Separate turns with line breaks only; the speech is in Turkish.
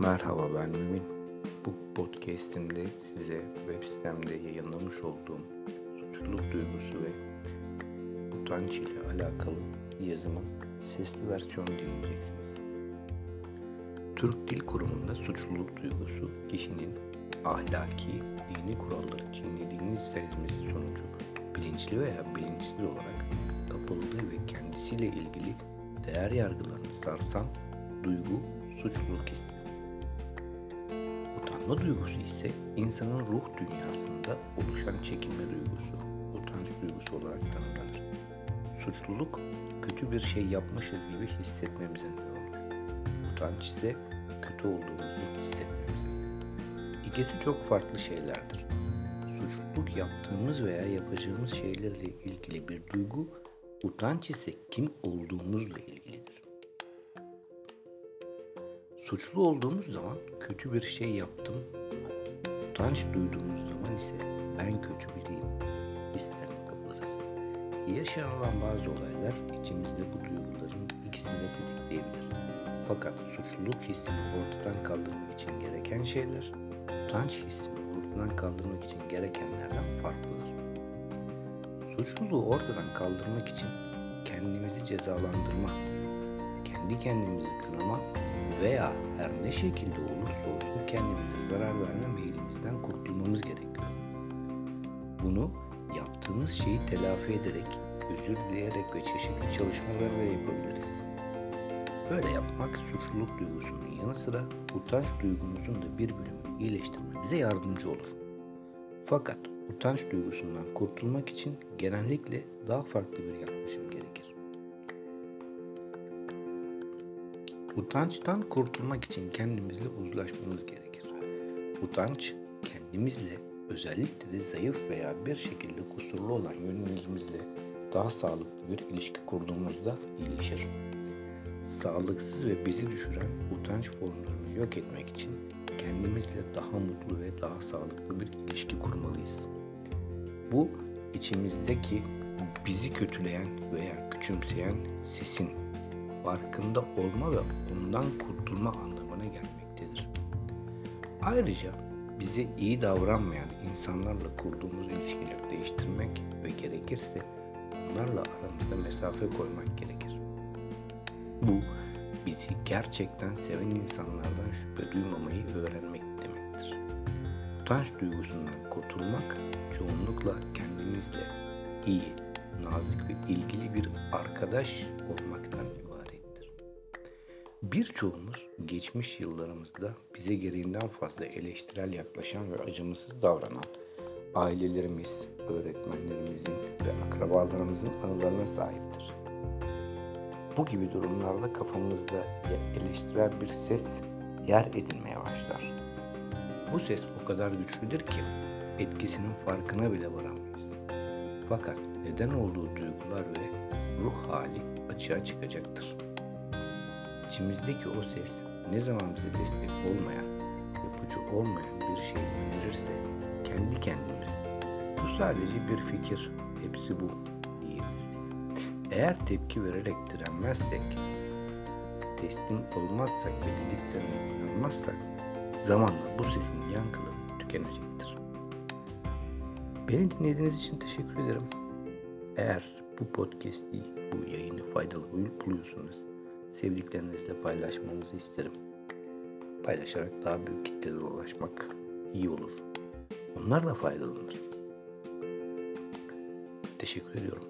Merhaba ben Mümin. Bu podcast'imde size web sitemde yayınlamış olduğum suçluluk duygusu ve utanç ile alakalı yazımın sesli versiyonu dinleyeceksiniz. Türk Dil Kurumu'nda suçluluk duygusu kişinin ahlaki, dini kuralları çiğnediğini sezmesi sonucu bilinçli veya bilinçsiz olarak kapıldığı ve kendisiyle ilgili değer yargılarını sarsan duygu suçluluk hissi. Utanma duygusu ise insanın ruh dünyasında oluşan çekinme duygusu, utanç duygusu olarak tanımlanır. Suçluluk kötü bir şey yapmışız gibi hissetmemize neden olur. Utanç ise kötü olduğumuzu hissetmemize. İkisi çok farklı şeylerdir. Suçluluk yaptığımız veya yapacağımız şeylerle ilgili bir duygu, utanç ise kim olduğumuzla ilgilidir. Suçlu olduğumuz zaman kötü bir şey yaptım. Utanç duyduğumuz zaman ise ben kötü biriyim hislerine kapılırız. Yaşanılan bazı olaylar içimizde bu duyguların ikisini de tetikleyebilir. Fakat suçluluk hissini ortadan kaldırmak için gereken şeyler, utanç hissini ortadan kaldırmak için gerekenlerden farklıdır. Suçluluğu ortadan kaldırmak için kendimizi cezalandırma, kendi kendimizi kınama veya her ne şekilde olursa olsun kendimize zarar verme meyilimizden kurtulmamız gerekiyor. Bunu yaptığımız şeyi telafi ederek, özür dileyerek ve çeşitli çalışmalarla yapabiliriz. Böyle yapmak suçluluk duygusunun yanı sıra utanç duygumuzun da bir bölümünü iyileştirmemize yardımcı olur. Fakat utanç duygusundan kurtulmak için genellikle daha farklı bir yaklaşım gerekir. Utançtan kurtulmak için kendimizle uzlaşmamız gerekir. Utanç kendimizle özellikle de zayıf veya bir şekilde kusurlu olan yönlerimizle daha sağlıklı bir ilişki kurduğumuzda iyileşir. Sağlıksız ve bizi düşüren utanç formlarını yok etmek için kendimizle daha mutlu ve daha sağlıklı bir ilişki kurmalıyız. Bu içimizdeki bizi kötüleyen veya küçümseyen sesin farkında olma ve ondan kurtulma anlamına gelmektedir. Ayrıca bize iyi davranmayan insanlarla kurduğumuz ilişkileri değiştirmek ve gerekirse onlarla aramızda mesafe koymak gerekir. Bu bizi gerçekten seven insanlardan şüphe duymamayı öğrenmek demektir. Utanç duygusundan kurtulmak çoğunlukla kendimizle iyi, nazik ve ilgili bir arkadaş olmaktan. Birçoğumuz geçmiş yıllarımızda bize gereğinden fazla eleştirel yaklaşan ve acımasız davranan ailelerimiz, öğretmenlerimizin ve akrabalarımızın anılarına sahiptir. Bu gibi durumlarda kafamızda eleştirel bir ses yer edinmeye başlar. Bu ses o kadar güçlüdür ki etkisinin farkına bile varamayız. Fakat neden olduğu duygular ve ruh hali açığa çıkacaktır. İçimizdeki o ses ne zaman bize destek olmayan, yapıcı olmayan bir şey önerirse kendi kendimiz bu sadece bir fikir, hepsi bu diyebiliriz. Eğer tepki vererek direnmezsek, teslim olmazsak ve dediklerine inanmazsak zamanla bu sesin yankıları tükenecektir. Beni dinlediğiniz için teşekkür ederim. Eğer bu podcast'i, bu yayını faydalı buluyorsanız sevdiklerinizle paylaşmanızı isterim. Paylaşarak daha büyük kitlelere ulaşmak iyi olur. Onlar da faydalanır. Teşekkür ediyorum.